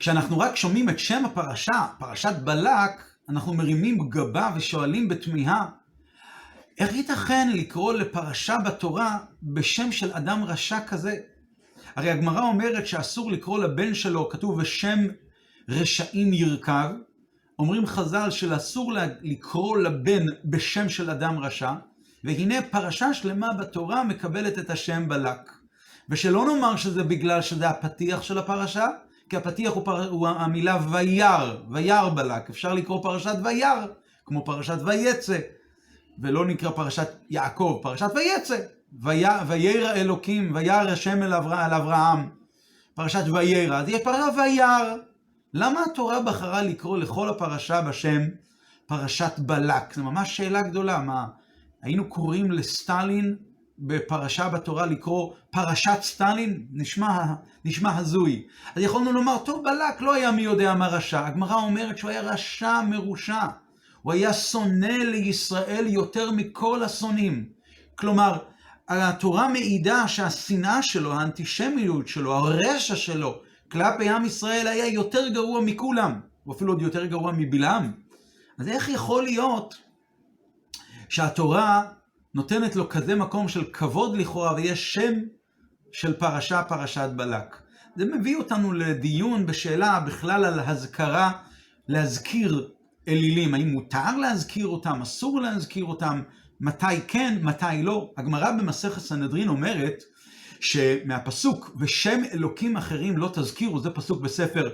כשאנחנו רק שומעים את שם הפרשה, פרשת בלק, אנחנו מרימים גבה ושואלים בתמיהה, איך ייתכן לקרוא לפרשה בתורה בשם של אדם רשע כזה? הרי הגמרא אומרת שאסור לקרוא לבן שלו, כתוב בשם רשעים ירכב. אומרים חז"ל שאסור לקרוא לבן בשם של אדם רשע, והנה פרשה שלמה בתורה מקבלת את השם בלק. ושלא נאמר שזה בגלל שזה הפתיח של הפרשה, כי הפתיח הוא, פר... הוא המילה וירא, וירא בלק. אפשר לקרוא פרשת וירא, כמו פרשת ויצא, ולא נקרא פרשת יעקב, פרשת ויצא. וירא אלוקים, וירא השם אל, אברהם, אל אברהם. פרשת וירא, אז יש פרשת וירא. למה התורה בחרה לקרוא לכל הפרשה בשם פרשת בלק? זו ממש שאלה גדולה. מה, היינו קוראים לסטלין בפרשה בתורה לקרוא פרשת סטלין? נשמע, נשמע הזוי. אז יכולנו לומר, טוב, בלק לא היה מי יודע מה רשע. הגמרא אומרת שהוא היה רשע מרושע. הוא היה שונא לישראל יותר מכל השונאים. כלומר, התורה מעידה שהשנאה שלו, האנטישמיות שלו, הרשע שלו, כלפי עם ישראל היה יותר גרוע מכולם, הוא אפילו עוד יותר גרוע מבלעם. אז איך יכול להיות שהתורה נותנת לו כזה מקום של כבוד לכאורה, ויש שם של פרשה, פרשת בלק? זה מביא אותנו לדיון בשאלה בכלל על הזכרה, להזכיר אלילים. האם מותר להזכיר אותם, אסור להזכיר אותם, מתי כן, מתי לא. הגמרא במסכת סנהדרין אומרת שמהפסוק ושם אלוקים אחרים לא תזכירו, זה פסוק בספר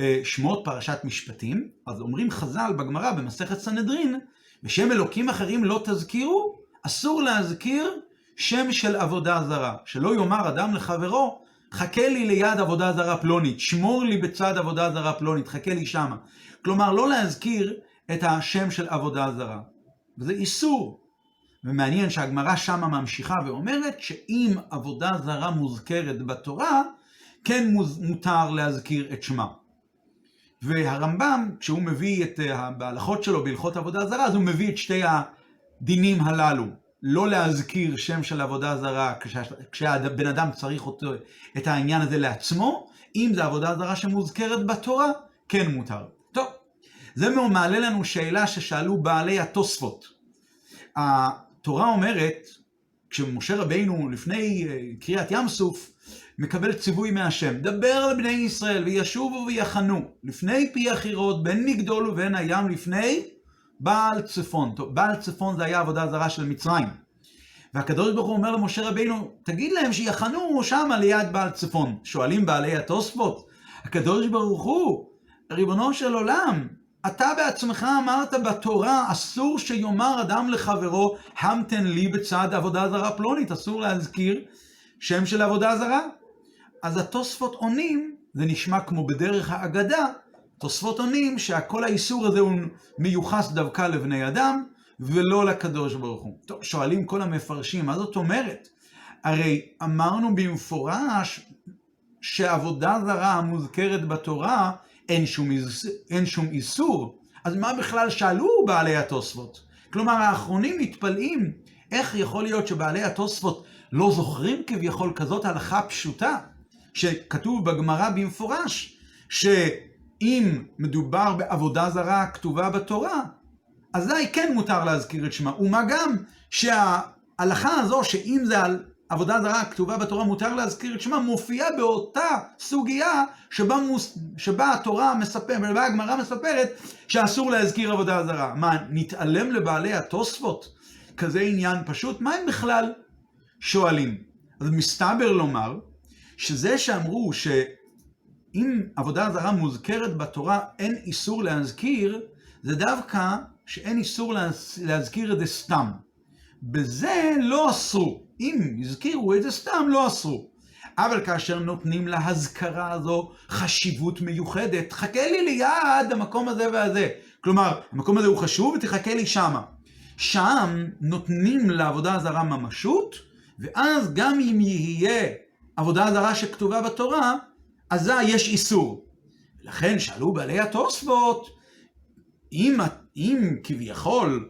אה, שמות פרשת משפטים, אז אומרים חז"ל בגמרא במסכת סנהדרין, ושם אלוקים אחרים לא תזכירו, אסור להזכיר שם של עבודה זרה. שלא יאמר אדם לחברו, חכה לי ליד עבודה זרה פלונית, שמור לי בצד עבודה זרה פלונית, חכה לי שמה. כלומר, לא להזכיר את השם של עבודה זרה. וזה איסור. ומעניין שהגמרא שמה ממשיכה ואומרת שאם עבודה זרה מוזכרת בתורה, כן מותר להזכיר את שמה. והרמב"ם, כשהוא מביא את, בהלכות שלו, בהלכות עבודה זרה, אז הוא מביא את שתי הדינים הללו. לא להזכיר שם של עבודה זרה כשהבן אדם צריך אותו, את העניין הזה לעצמו, אם זה עבודה זרה שמוזכרת בתורה, כן מותר. טוב, זה מעלה לנו שאלה ששאלו בעלי התוספות. התורה אומרת, כשמשה רבינו לפני אה, קריאת ים סוף, מקבל ציווי מהשם, דבר לבני ישראל וישובו ויחנו לפני פי החירות בין מגדול ובין הים לפני בעל צפון. בעל צפון זה היה עבודה זרה של מצרים. והקדוש ברוך הוא אומר למשה רבינו, תגיד להם שיחנו שמה ליד בעל צפון. שואלים בעלי התוספות, הקדוש ברוך הוא, ריבונו של עולם, אתה בעצמך אמרת בתורה, אסור שיאמר אדם לחברו, המתן לי בצד עבודה זרה פלונית, אסור להזכיר שם של עבודה זרה. אז התוספות עונים, זה נשמע כמו בדרך האגדה, תוספות עונים שהכל האיסור הזה הוא מיוחס דווקא לבני אדם, ולא לקדוש ברוך הוא. טוב, שואלים כל המפרשים, מה זאת אומרת? הרי אמרנו במפורש שעבודה זרה המוזכרת בתורה אין שום, אין שום איסור, אז מה בכלל שאלו בעלי התוספות? כלומר, האחרונים מתפלאים איך יכול להיות שבעלי התוספות לא זוכרים כביכול כזאת הלכה פשוטה, שכתוב בגמרא במפורש, שאם מדובר בעבודה זרה כתובה בתורה, אזי כן מותר להזכיר את שמה. ומה גם שההלכה הזו, שאם זה על עבודה זרה כתובה בתורה, מותר להזכיר את שמה, מופיעה באותה סוגיה שבה, מוס, שבה התורה מספרת, ובה הגמרא מספרת, שאסור להזכיר עבודה זרה. מה, נתעלם לבעלי התוספות? כזה עניין פשוט? מה הם בכלל שואלים? אז מסתבר לומר, שזה שאמרו שאם עבודה זרה מוזכרת בתורה, אין איסור להזכיר, זה דווקא שאין איסור להזכיר את זה סתם. בזה לא אסרו. אם הזכירו את זה סתם, לא אסרו. אבל כאשר נותנים להזכרה הזו חשיבות מיוחדת, חכה לי ליד המקום הזה והזה. כלומר, המקום הזה הוא חשוב ותחכה לי שמה. שם נותנים לעבודה הזרה ממשות, ואז גם אם יהיה עבודה זרה שכתובה בתורה, אזי יש איסור. לכן שאלו בעלי התוספות, אם, אם כביכול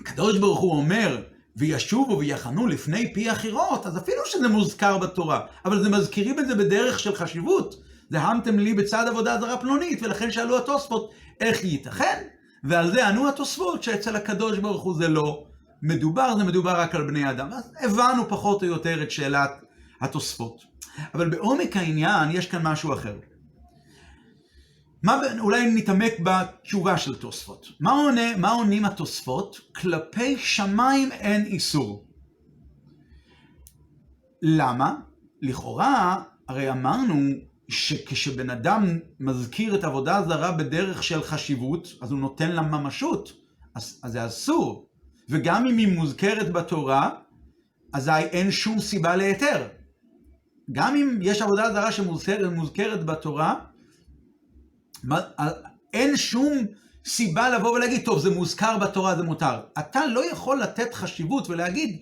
הקדוש ברוך הוא אומר, וישובו ויחנו לפני פי החירות, אז אפילו שזה מוזכר בתורה, אבל זה מזכירים את זה בדרך של חשיבות. דהמתם לי בצד עבודה זרה פלונית, ולכן שאלו התוספות, איך ייתכן? ועל זה ענו התוספות שאצל הקדוש ברוך הוא זה לא מדובר, זה מדובר רק על בני אדם. אז הבנו פחות או יותר את שאלת התוספות. אבל בעומק העניין יש כאן משהו אחר. מה, אולי נתעמק בתשובה של תוספות. מה, עונה, מה עונים התוספות? כלפי שמיים אין איסור. למה? לכאורה, הרי אמרנו שכשבן אדם מזכיר את עבודה הזרה בדרך של חשיבות, אז הוא נותן לה ממשות, אז, אז זה אסור. וגם אם היא מוזכרת בתורה, אזי אין שום סיבה להיתר. גם אם יש עבודה זרה שמוזכרת בתורה, אין שום סיבה לבוא ולהגיד, טוב, זה מוזכר בתורה, זה מותר. אתה לא יכול לתת חשיבות ולהגיד,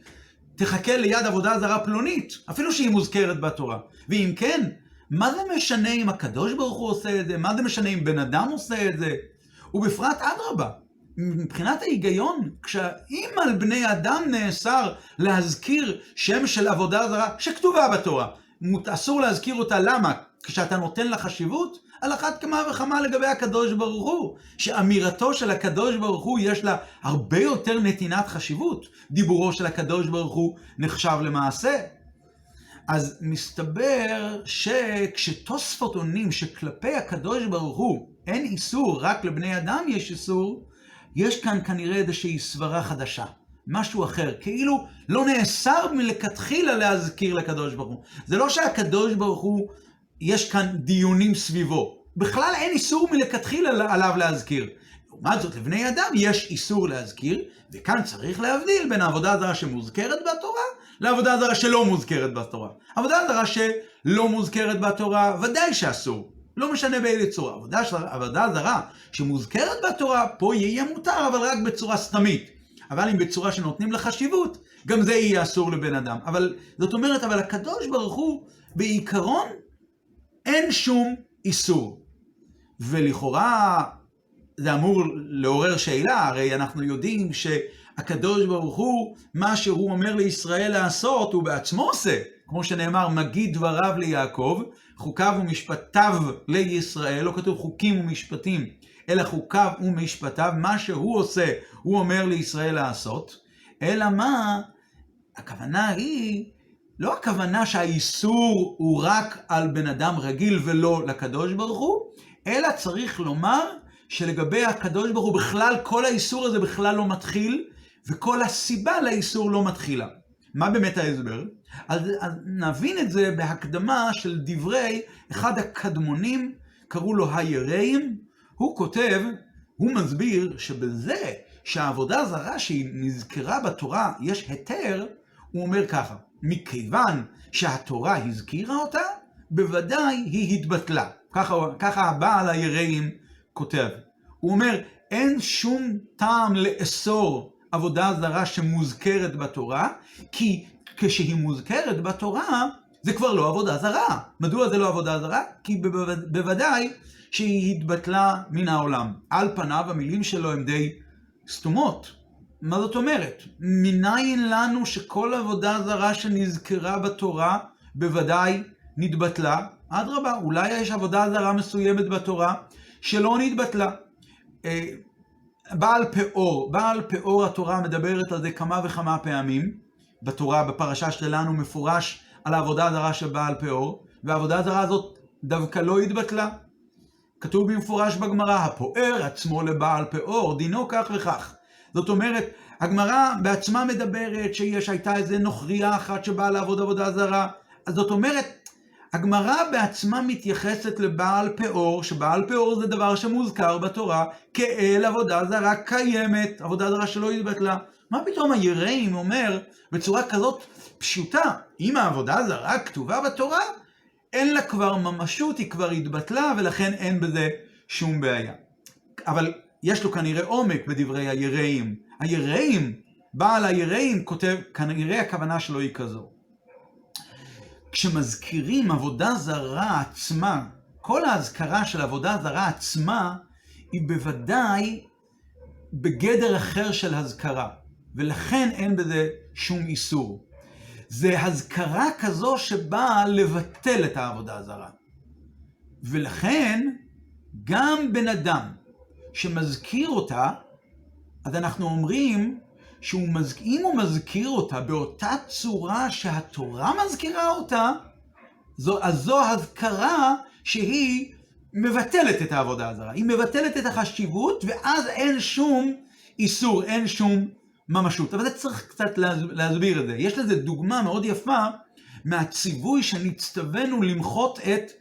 תחכה ליד עבודה זרה פלונית, אפילו שהיא מוזכרת בתורה. ואם כן, מה זה משנה אם הקדוש ברוך הוא עושה את זה? מה זה משנה אם בן אדם עושה את זה? ובפרט אדרבה, מבחינת ההיגיון, כשאם על בני אדם נאסר להזכיר שם של עבודה זרה שכתובה בתורה, אסור להזכיר אותה, למה? כשאתה נותן לה חשיבות, על אחת כמה וכמה לגבי הקדוש ברוך הוא, שאמירתו של הקדוש ברוך הוא יש לה הרבה יותר נתינת חשיבות. דיבורו של הקדוש ברוך הוא נחשב למעשה. אז מסתבר שכשתוספות עונים שכלפי הקדוש ברוך הוא אין איסור, רק לבני אדם יש איסור, יש כאן כנראה איזושהי סברה חדשה. משהו אחר, כאילו לא נאסר מלכתחילה להזכיר לקדוש ברוך הוא. זה לא שהקדוש ברוך הוא יש כאן דיונים סביבו. בכלל אין איסור מלכתחילה עליו להזכיר. לעומת זאת, לבני אדם יש איסור להזכיר, וכאן צריך להבדיל בין העבודה הזרה שמוזכרת בתורה, לעבודה הזרה שלא מוזכרת בתורה. עבודה זרה שלא מוזכרת בתורה, ודאי שאסור. לא משנה באיזה צורה. עבודה, עבודה זרה שמוזכרת בתורה, פה יהיה מותר, אבל רק בצורה סתמית. אבל אם בצורה שנותנים לה חשיבות, גם זה יהיה אסור לבן אדם. אבל, זאת אומרת, אבל הקדוש ברוך הוא, בעיקרון, אין שום איסור. ולכאורה זה אמור לעורר שאלה, הרי אנחנו יודעים שהקדוש ברוך הוא, מה שהוא אומר לישראל לעשות, הוא בעצמו עושה. כמו שנאמר, מגיד דבריו ליעקב, חוקיו ומשפטיו לישראל, לא כתוב חוקים ומשפטים, אלא חוקיו ומשפטיו, מה שהוא עושה, הוא אומר לישראל לעשות, אלא מה? הכוונה היא לא הכוונה שהאיסור הוא רק על בן אדם רגיל ולא לקדוש ברוך הוא, אלא צריך לומר שלגבי הקדוש ברוך הוא בכלל, כל האיסור הזה בכלל לא מתחיל, וכל הסיבה לאיסור לא מתחילה. מה באמת ההסבר? אז, אז נבין את זה בהקדמה של דברי אחד הקדמונים, קראו לו היראים, הוא כותב, הוא מסביר שבזה שהעבודה הזרה שהיא נזכרה בתורה יש היתר, הוא אומר ככה, מכיוון שהתורה הזכירה אותה, בוודאי היא התבטלה. ככה, ככה הבעל היראים כותב. הוא אומר, אין שום טעם לאסור עבודה זרה שמוזכרת בתורה, כי כשהיא מוזכרת בתורה, זה כבר לא עבודה זרה. מדוע זה לא עבודה זרה? כי בוודאי שהיא התבטלה מן העולם. על פניו המילים שלו הן די סתומות. מה זאת אומרת? מניין לנו שכל עבודה זרה שנזכרה בתורה בוודאי נתבטלה? אדרבה, אולי יש עבודה זרה מסוימת בתורה שלא נתבטלה. אה, בעל פאור, בעל פאור התורה מדברת על זה כמה וכמה פעמים. בתורה, בפרשה שלנו, מפורש על העבודה הזרה בעל פאור, והעבודה הזרה הזאת דווקא לא התבטלה. כתוב במפורש בגמרא, הפואר עצמו לבעל פאור, דינו כך וכך. זאת אומרת, הגמרא בעצמה מדברת שיש, הייתה איזה נוכריה אחת שבאה לעבוד עבודה זרה. אז זאת אומרת, הגמרא בעצמה מתייחסת לבעל פאור, שבעל פאור זה דבר שמוזכר בתורה כאל עבודה זרה קיימת, עבודה זרה שלא התבטלה. מה פתאום היראים אומר בצורה כזאת פשוטה, אם העבודה הזרה כתובה בתורה, אין לה כבר ממשות, היא כבר התבטלה, ולכן אין בזה שום בעיה. אבל יש לו כנראה עומק בדברי היראים. היראים, בעל היראים כותב, כנראה הכוונה שלו היא כזו. כשמזכירים עבודה זרה עצמה, כל ההזכרה של עבודה זרה עצמה, היא בוודאי בגדר אחר של הזכרה, ולכן אין בזה שום איסור. זה הזכרה כזו שבאה לבטל את העבודה הזרה. ולכן, גם בן אדם שמזכיר אותה, אז אנחנו אומרים שאם הוא מזכיר אותה באותה צורה שהתורה מזכירה אותה, זו, אז זו הזכרה שהיא מבטלת את העבודה הזרה. היא מבטלת את החשיבות, ואז אין שום איסור, אין שום ממשות. אבל זה צריך קצת להסביר את זה. יש לזה דוגמה מאוד יפה מהציווי שנצטווינו למחות את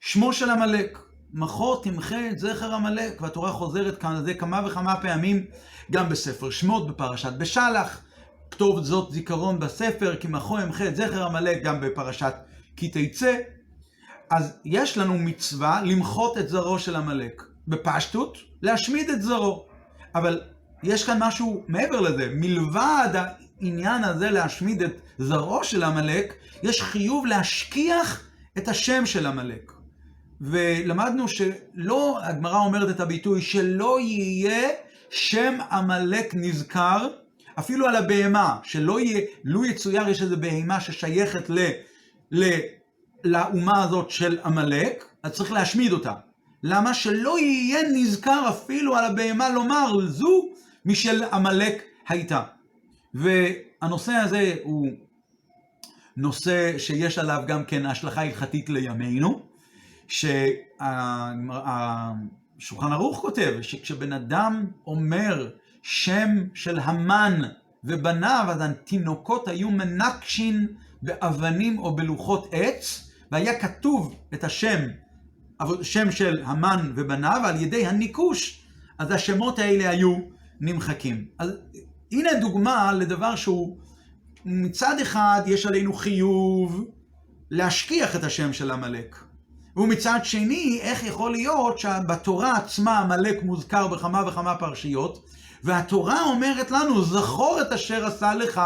שמו של עמלק. מחור תמחה את זכר עמלק, והתורה חוזרת כאן על זה כמה וכמה פעמים, גם בספר שמות, בפרשת בשלח, כתוב זאת זיכרון בספר, כי מחור ימחה את זכר עמלק, גם בפרשת כי תצא. אז יש לנו מצווה למחות את זרעו של עמלק. בפשטות, להשמיד את זרעו. אבל יש כאן משהו מעבר לזה. מלבד העניין הזה להשמיד את זרעו של עמלק, יש חיוב להשכיח את השם של עמלק. ולמדנו שלא, הגמרא אומרת את הביטוי, שלא יהיה שם עמלק נזכר, אפילו על הבהמה, שלא יהיה, לו יצויר יש איזו בהמה ששייכת ל, ל, לאומה הזאת של עמלק, אז צריך להשמיד אותה. למה? שלא יהיה נזכר אפילו על הבהמה לומר זו משל עמלק הייתה. והנושא הזה הוא נושא שיש עליו גם כן השלכה הלכתית לימינו, שהשולחן ערוך כותב שכשבן אדם אומר שם של המן ובניו, אז התינוקות היו מנקשין באבנים או בלוחות עץ, והיה כתוב את השם, שם של המן ובניו, על ידי הניקוש, אז השמות האלה היו נמחקים. אז הנה דוגמה לדבר שהוא, מצד אחד יש עלינו חיוב להשכיח את השם של עמלק. ומצד שני, איך יכול להיות שבתורה עצמה עמלק מוזכר בכמה וכמה פרשיות, והתורה אומרת לנו, זכור את אשר עשה לך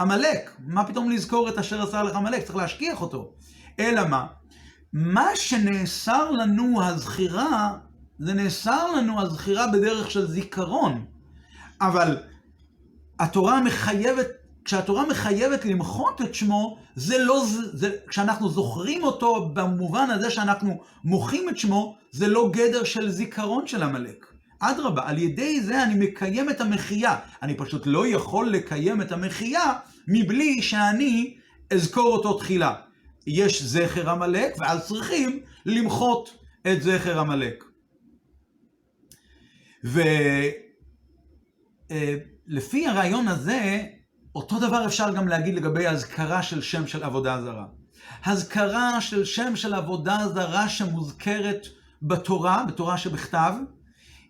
עמלק. מה פתאום לזכור את אשר עשה לך עמלק? צריך להשכיח אותו. אלא מה? מה שנאסר לנו הזכירה, זה נאסר לנו הזכירה בדרך של זיכרון. אבל התורה מחייבת, כשהתורה מחייבת למחות את שמו, זה לא, זה, כשאנחנו זוכרים אותו במובן הזה שאנחנו מוחים את שמו, זה לא גדר של זיכרון של עמלק. אדרבה, על ידי זה אני מקיים את המחייה. אני פשוט לא יכול לקיים את המחייה מבלי שאני אזכור אותו תחילה. יש זכר עמלק, ואז צריכים למחות את זכר עמלק. ולפי הרעיון הזה, אותו דבר אפשר גם להגיד לגבי הזכרה של שם של עבודה זרה. הזכרה של שם של עבודה זרה שמוזכרת בתורה, בתורה שבכתב,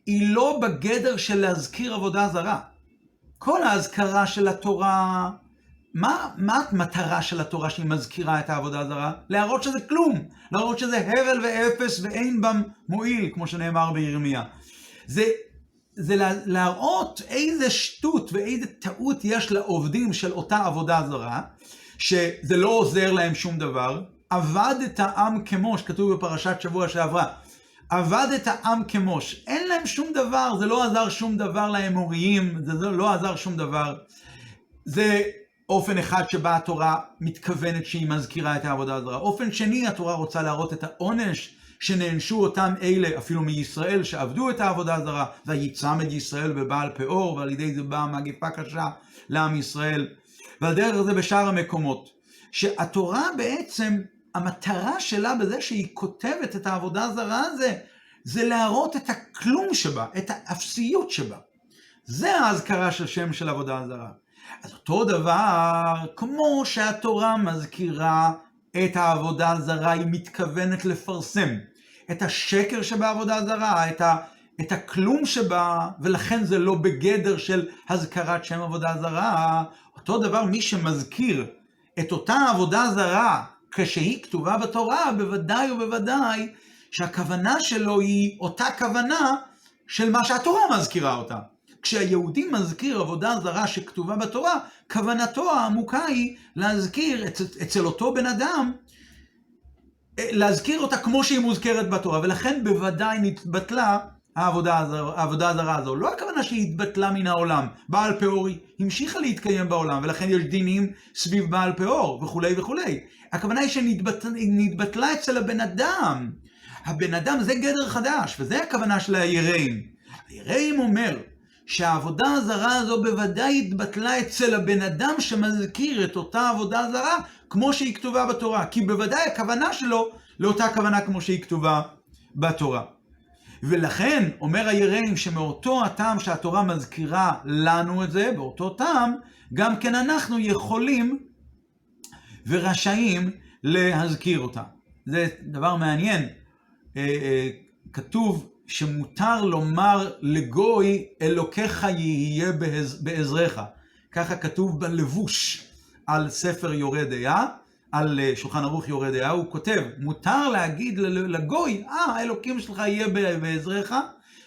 היא לא בגדר של להזכיר עבודה זרה. כל ההזכרה של התורה מה, מה המטרה של התורה שהיא מזכירה את העבודה הזרה? להראות שזה כלום, להראות שזה הבל ואפס ואין בם מועיל, כמו שנאמר בירמיה. זה, זה להראות איזה שטות ואיזה טעות יש לעובדים של אותה עבודה זרה, שזה לא עוזר להם שום דבר. עבד את העם כמו שכתוב בפרשת שבוע שעברה. עבד את העם כמוש. אין להם שום דבר, זה לא עזר שום דבר לאמוריים, זה לא עזר שום דבר. זה אופן אחד שבה התורה מתכוונת שהיא מזכירה את העבודה הזרה. אופן שני, התורה רוצה להראות את העונש שנענשו אותם אלה, אפילו מישראל, שעבדו את העבודה הזרה, ויצמד ישראל בבעל פאור, ועל ידי זה באה מגפה קשה לעם ישראל. ועל דרך זה בשאר המקומות. שהתורה בעצם, המטרה שלה בזה שהיא כותבת את העבודה הזרה הזה, זה להראות את הכלום שבה, את האפסיות שבה. זה האזכרה של שם של עבודה זרה. אז אותו דבר, כמו שהתורה מזכירה את העבודה הזרה, היא מתכוונת לפרסם את השקר שבעבודה הזרה, את, ה, את הכלום שבה, ולכן זה לא בגדר של הזכרת שם עבודה זרה. אותו דבר, מי שמזכיר את אותה עבודה זרה כשהיא כתובה בתורה, בוודאי ובוודאי שהכוונה שלו היא אותה כוונה של מה שהתורה מזכירה אותה. כשהיהודי מזכיר עבודה זרה שכתובה בתורה, כוונתו העמוקה היא להזכיר אצל, אצל אותו בן אדם, אה, להזכיר אותה כמו שהיא מוזכרת בתורה, ולכן בוודאי נתבטלה העבודה, הזר, העבודה הזרה הזו. לא הכוונה שהיא התבטלה מן העולם, בעל פאור המשיכה להתקיים בעולם, ולכן יש דינים סביב בעל פאור וכולי וכולי. הכוונה היא שנתבטלה אצל הבן אדם. הבן אדם זה גדר חדש, וזה הכוונה של היראים. היראים אומר שהעבודה הזרה הזו בוודאי התבטלה אצל הבן אדם שמזכיר את אותה עבודה זרה כמו שהיא כתובה בתורה, כי בוודאי הכוונה שלו לאותה כוונה כמו שהיא כתובה בתורה. ולכן אומר היראים שמאותו הטעם שהתורה מזכירה לנו את זה, באותו טעם, גם כן אנחנו יכולים ורשאים להזכיר אותה. זה דבר מעניין. אה, אה, כתוב שמותר לומר לגוי אלוקיך יהיה בעזרך. ככה כתוב בלבוש על ספר יורה דעה, על אה, שולחן ערוך יורה דעה, הוא כותב, מותר להגיד לגוי, אה, האלוקים שלך יהיה בעזרך,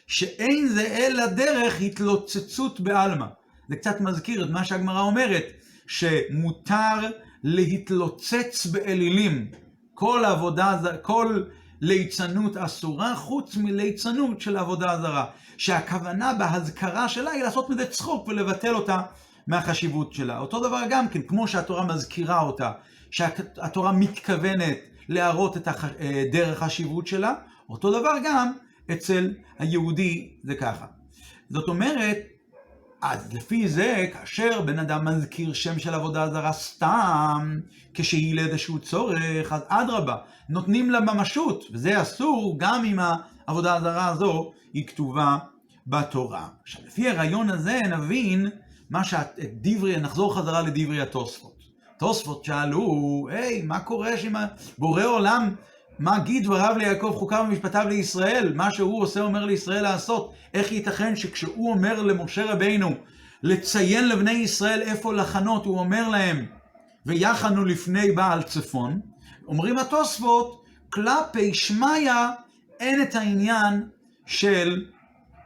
שאין זה אלא דרך התלוצצות בעלמא. זה קצת מזכיר את מה שהגמרא אומרת, שמותר להתלוצץ באלילים. כל עבודה, כל ליצנות אסורה, חוץ מליצנות של עבודה זרה. שהכוונה בהזכרה שלה היא לעשות מזה צחוק ולבטל אותה מהחשיבות שלה. אותו דבר גם כן, כמו שהתורה מזכירה אותה, שהתורה מתכוונת להראות את אה, דרך השיבות שלה, אותו דבר גם אצל היהודי זה ככה. זאת אומרת, אז לפי זה, כאשר בן אדם מזכיר שם של עבודה זרה סתם, כשהיא לאיזשהו צורך, אז אדרבה, נותנים לה ממשות, וזה אסור גם אם העבודה הזרה הזו היא כתובה בתורה. עכשיו, לפי הרעיון הזה נבין מה שדברי, נחזור חזרה לדברי התוספות. תוספות שאלו, היי, מה קורה שם בורא עולם גיד דבריו ליעקב חוקיו ומשפטיו לישראל? מה שהוא עושה אומר לישראל לעשות. איך ייתכן שכשהוא אומר למשה רבינו לציין לבני ישראל איפה לחנות, הוא אומר להם, ויחנו לפני בעל צפון, אומרים התוספות, כלפי שמיא אין את העניין של,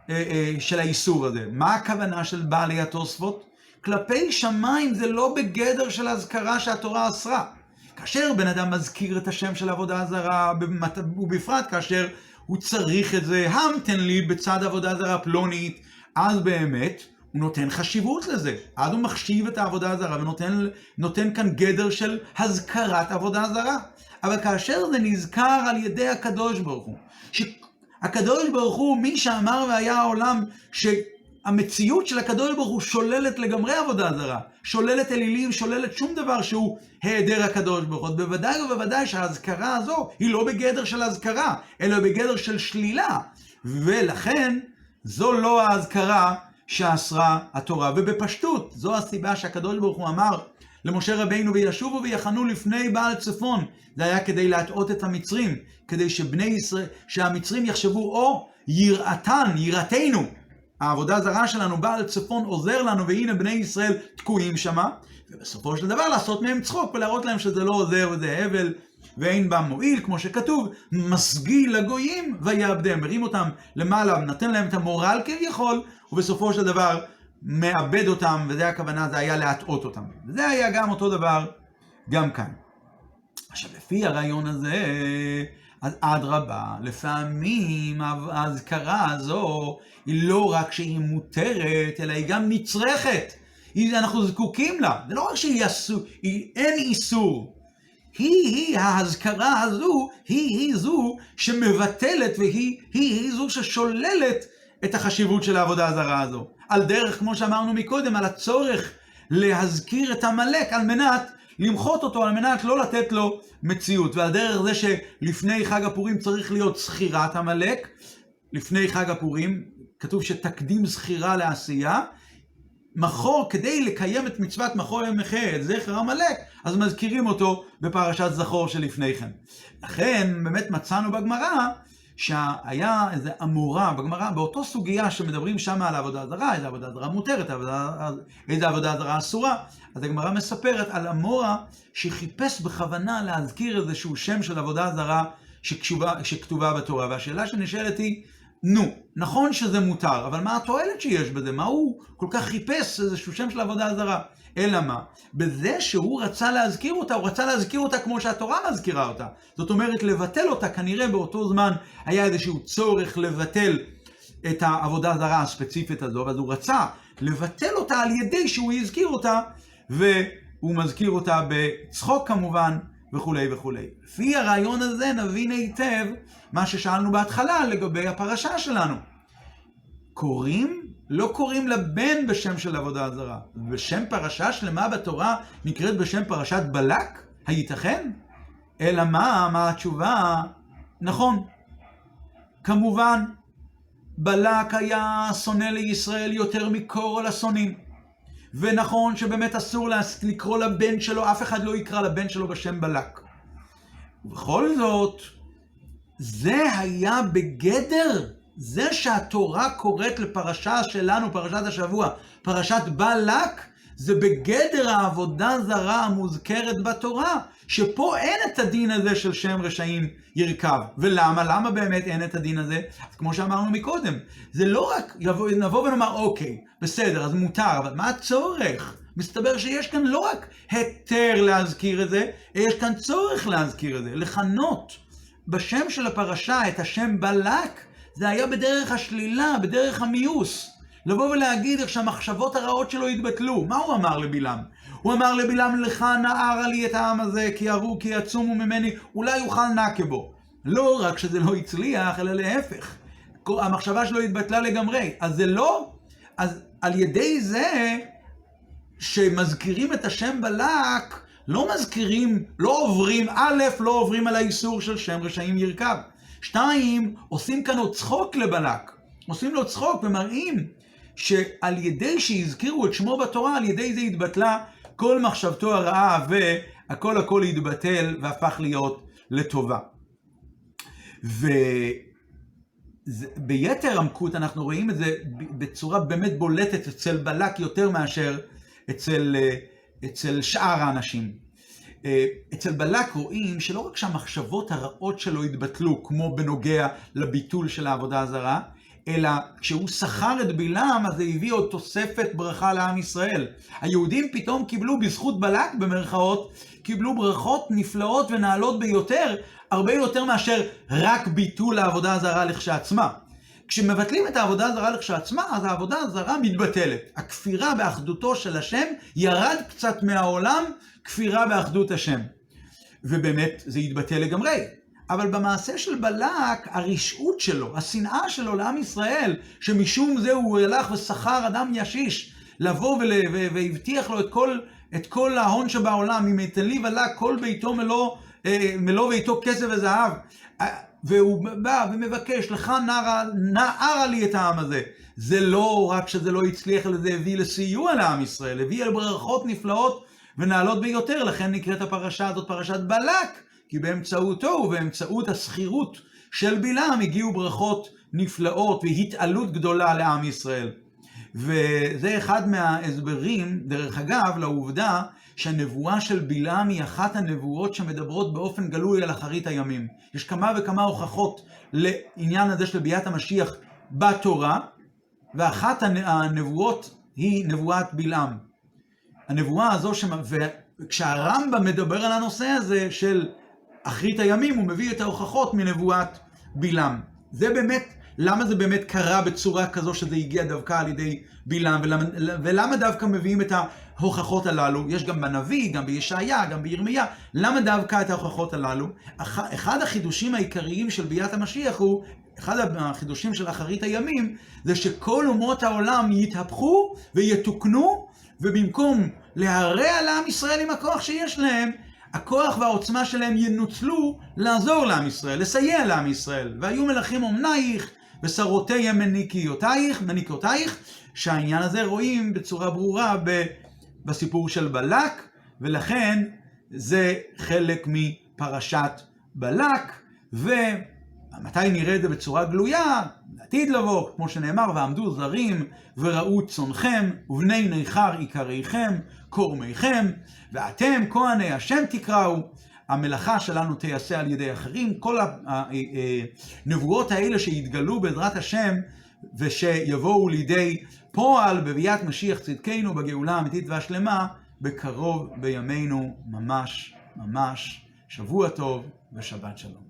אה, אה, של האיסור הזה. מה הכוונה של בעלי התוספות? כלפי שמיים זה לא בגדר של אזכרה שהתורה אסרה. כאשר בן אדם מזכיר את השם של עבודה זרה, ובפרט כאשר הוא צריך את זה, המתן לי בצד עבודה זרה פלונית, אז באמת הוא נותן חשיבות לזה. אז הוא מחשיב את העבודה הזרה ונותן כאן גדר של הזכרת עבודה זרה. אבל כאשר זה נזכר על ידי הקדוש ברוך הוא, שהקדוש ברוך הוא מי שאמר והיה העולם, ש... המציאות של הקדוש ברוך הוא שוללת לגמרי עבודה זרה, שוללת אלילים, שוללת שום דבר שהוא היעדר הקדוש ברוך הוא. בוודאי ובוודאי שהאזכרה הזו היא לא בגדר של אזכרה, אלא בגדר של שלילה. ולכן זו לא האזכרה שאסרה התורה. ובפשטות, זו הסיבה שהקדוש ברוך הוא אמר למשה רבינו וישובו ויחנו לפני בעל צפון. זה היה כדי להטעות את המצרים, כדי שבני ישראל, שהמצרים יחשבו, או יראתן, יראתנו. העבודה הזרה שלנו, בעל צפון עוזר לנו, והנה בני ישראל תקועים שמה, ובסופו של דבר לעשות מהם צחוק ולהראות להם שזה לא עוזר וזה הבל ואין בה מועיל, כמו שכתוב, משגיא לגויים ויעבדם, מרים אותם למעלה, נותן להם את המורל כביכול, ובסופו של דבר מאבד אותם, וזה הכוונה, זה היה להטעות אותם. וזה היה גם אותו דבר, גם כאן. עכשיו, לפי הרעיון הזה, אז אדרבה, לפעמים האזכרה הזו היא לא רק שהיא מותרת, אלא היא גם נצרכת. אנחנו זקוקים לה. זה לא רק שהיא אסור, היא, אין איסור. היא-היא, האזכרה הזו, היא-היא זו שמבטלת והיא היא זו ששוללת את החשיבות של העבודה הזרה הזו. על דרך, כמו שאמרנו מקודם, על הצורך להזכיר את עמלק על מנת למחות אותו על מנת לא לתת לו מציאות. ועל דרך זה שלפני חג הפורים צריך להיות זכירת עמלק, לפני חג הפורים, כתוב שתקדים זכירה לעשייה, מחור, כדי לקיים את מצוות מחור ימחה, את זכר עמלק, אז מזכירים אותו בפרשת זכור שלפני כן. לכן, באמת מצאנו בגמרא שהיה איזה אמורה בגמרא, באותו סוגיה שמדברים שם על עבודה זרה, איזה עבודה זרה מותרת, עבודה, איזה עבודה זרה אסורה, אז הגמרא מספרת על אמורה שחיפש בכוונה להזכיר איזשהו שם של עבודה זרה שכתובה, שכתובה בתורה, והשאלה שנשאלת היא, נו, נכון שזה מותר, אבל מה התועלת שיש בזה? מה הוא כל כך חיפש איזשהו שם של עבודה זרה? אלא מה? בזה שהוא רצה להזכיר אותה, הוא רצה להזכיר אותה כמו שהתורה מזכירה אותה. זאת אומרת, לבטל אותה, כנראה באותו זמן היה איזשהו צורך לבטל את העבודה הזרה הספציפית הזו, אז הוא רצה לבטל אותה על ידי שהוא הזכיר אותה, והוא מזכיר אותה בצחוק כמובן, וכולי וכולי. לפי הרעיון הזה נבין היטב מה ששאלנו בהתחלה לגבי הפרשה שלנו. קוראים, לא קוראים לבן בשם של עבודה זרה. בשם פרשה שלמה בתורה נקראת בשם פרשת בלק? הייתכן? אלא מה, מה התשובה? נכון. כמובן, בלק היה שונא לישראל יותר מכל השונאים. ונכון שבאמת אסור לקרוא לבן שלו, אף אחד לא יקרא לבן שלו בשם בלק. ובכל זאת, זה היה בגדר, זה שהתורה קוראת לפרשה שלנו, פרשת השבוע, פרשת בלק, זה בגדר העבודה זרה המוזכרת בתורה, שפה אין את הדין הזה של שם רשעים ירכב. ולמה? למה באמת אין את הדין הזה? אז כמו שאמרנו מקודם, זה לא רק יבוא, נבוא ונאמר, אוקיי, בסדר, אז מותר, אבל מה הצורך? מסתבר שיש כאן לא רק היתר להזכיר את זה, יש כאן צורך להזכיר את זה. לכנות בשם של הפרשה את השם בלק, זה היה בדרך השלילה, בדרך המיוס. לבוא ולהגיד איך שהמחשבות הרעות שלו התבטלו. מה הוא אמר לבלעם? הוא אמר לבלעם, לך נערה לי את העם הזה, כי יראו כי יצומו ממני, אולי יוכל נקה בו. לא רק שזה לא הצליח, אלא להפך. המחשבה שלו התבטלה לגמרי. אז זה לא... אז על ידי זה שמזכירים את השם בלק, לא מזכירים, לא עוברים, א', לא עוברים על האיסור של שם רשעים ירכב. שתיים, עושים כאן עוד צחוק לבלק. עושים לו צחוק ומראים שעל ידי שהזכירו את שמו בתורה, על ידי זה התבטלה כל מחשבתו הרעה והכל הכל התבטל והפך להיות לטובה. וביתר עמקות אנחנו רואים את זה בצורה באמת בולטת אצל בלק יותר מאשר אצל, אצל שאר האנשים. אצל בלק רואים שלא רק שהמחשבות הרעות שלו התבטלו, כמו בנוגע לביטול של העבודה הזרה, אלא כשהוא שכר את בלעם, אז זה הביא עוד תוספת ברכה לעם ישראל. היהודים פתאום קיבלו, בזכות בלק במרכאות, קיבלו ברכות נפלאות ונעלות ביותר, הרבה יותר מאשר רק ביטול העבודה הזרה לכשעצמה. כשמבטלים את העבודה הזרה לכשעצמה, אז העבודה הזרה מתבטלת. הכפירה באחדותו של השם ירד קצת מהעולם, כפירה באחדות השם. ובאמת, זה התבטל לגמרי. אבל במעשה של בלק, הרשעות שלו, השנאה שלו לעם ישראל, שמשום זה הוא הלך ושכר אדם ישיש, לבוא ול... והבטיח לו את כל, את כל ההון שבעולם, אם יתן לי בלק כל ביתו מלוא, אה, מלוא ביתו כסף וזהב. והוא בא ומבקש, לך נערה, נערה לי את העם הזה. זה לא רק שזה לא הצליח, אלא זה הביא לסיוע לעם ישראל, הביא לברכות נפלאות ונעלות ביותר, לכן נקראת הפרשה הזאת פרשת בלק. כי באמצעותו ובאמצעות השכירות של בלעם הגיעו ברכות נפלאות והתעלות גדולה לעם ישראל. וזה אחד מההסברים, דרך אגב, לעובדה שהנבואה של בלעם היא אחת הנבואות שמדברות באופן גלוי על אחרית הימים. יש כמה וכמה הוכחות לעניין הזה של ביאת המשיח בתורה, ואחת הנבואות היא נבואת בלעם. הנבואה הזו, וכשהרמב"ם מדבר על הנושא הזה של אחרית הימים הוא מביא את ההוכחות מנבואת בלעם. זה באמת, למה זה באמת קרה בצורה כזו שזה הגיע דווקא על ידי בלעם, ולמה, ולמה דווקא מביאים את ההוכחות הללו? יש גם בנביא, גם בישעיה, גם בירמיה, למה דווקא את ההוכחות הללו? אחד החידושים העיקריים של ביאת המשיח הוא, אחד החידושים של אחרית הימים, זה שכל אומות העולם יתהפכו ויתוקנו, ובמקום להרע לעם ישראל עם הכוח שיש להם, הכוח והעוצמה שלהם ינוצלו לעזור לעם ישראל, לסייע לעם ישראל. והיו מלכים אומנייך, ושרותיהם מניקיותייך, מניקותייך, שהעניין הזה רואים בצורה ברורה בסיפור של בלק, ולכן זה חלק מפרשת בלק, ומתי נראה את זה בצורה גלויה? עתיד לבוא, כמו שנאמר, ועמדו זרים וראו צונכם, ובני ניכר עיקריכם, קורמיכם, ואתם כהני השם תקראו. המלאכה שלנו תיעשה על ידי אחרים. כל הנבואות האלה שיתגלו בעזרת השם ושיבואו לידי פועל בביאת משיח צדקנו בגאולה האמיתית והשלמה, בקרוב בימינו ממש ממש. שבוע טוב ושבת שלום.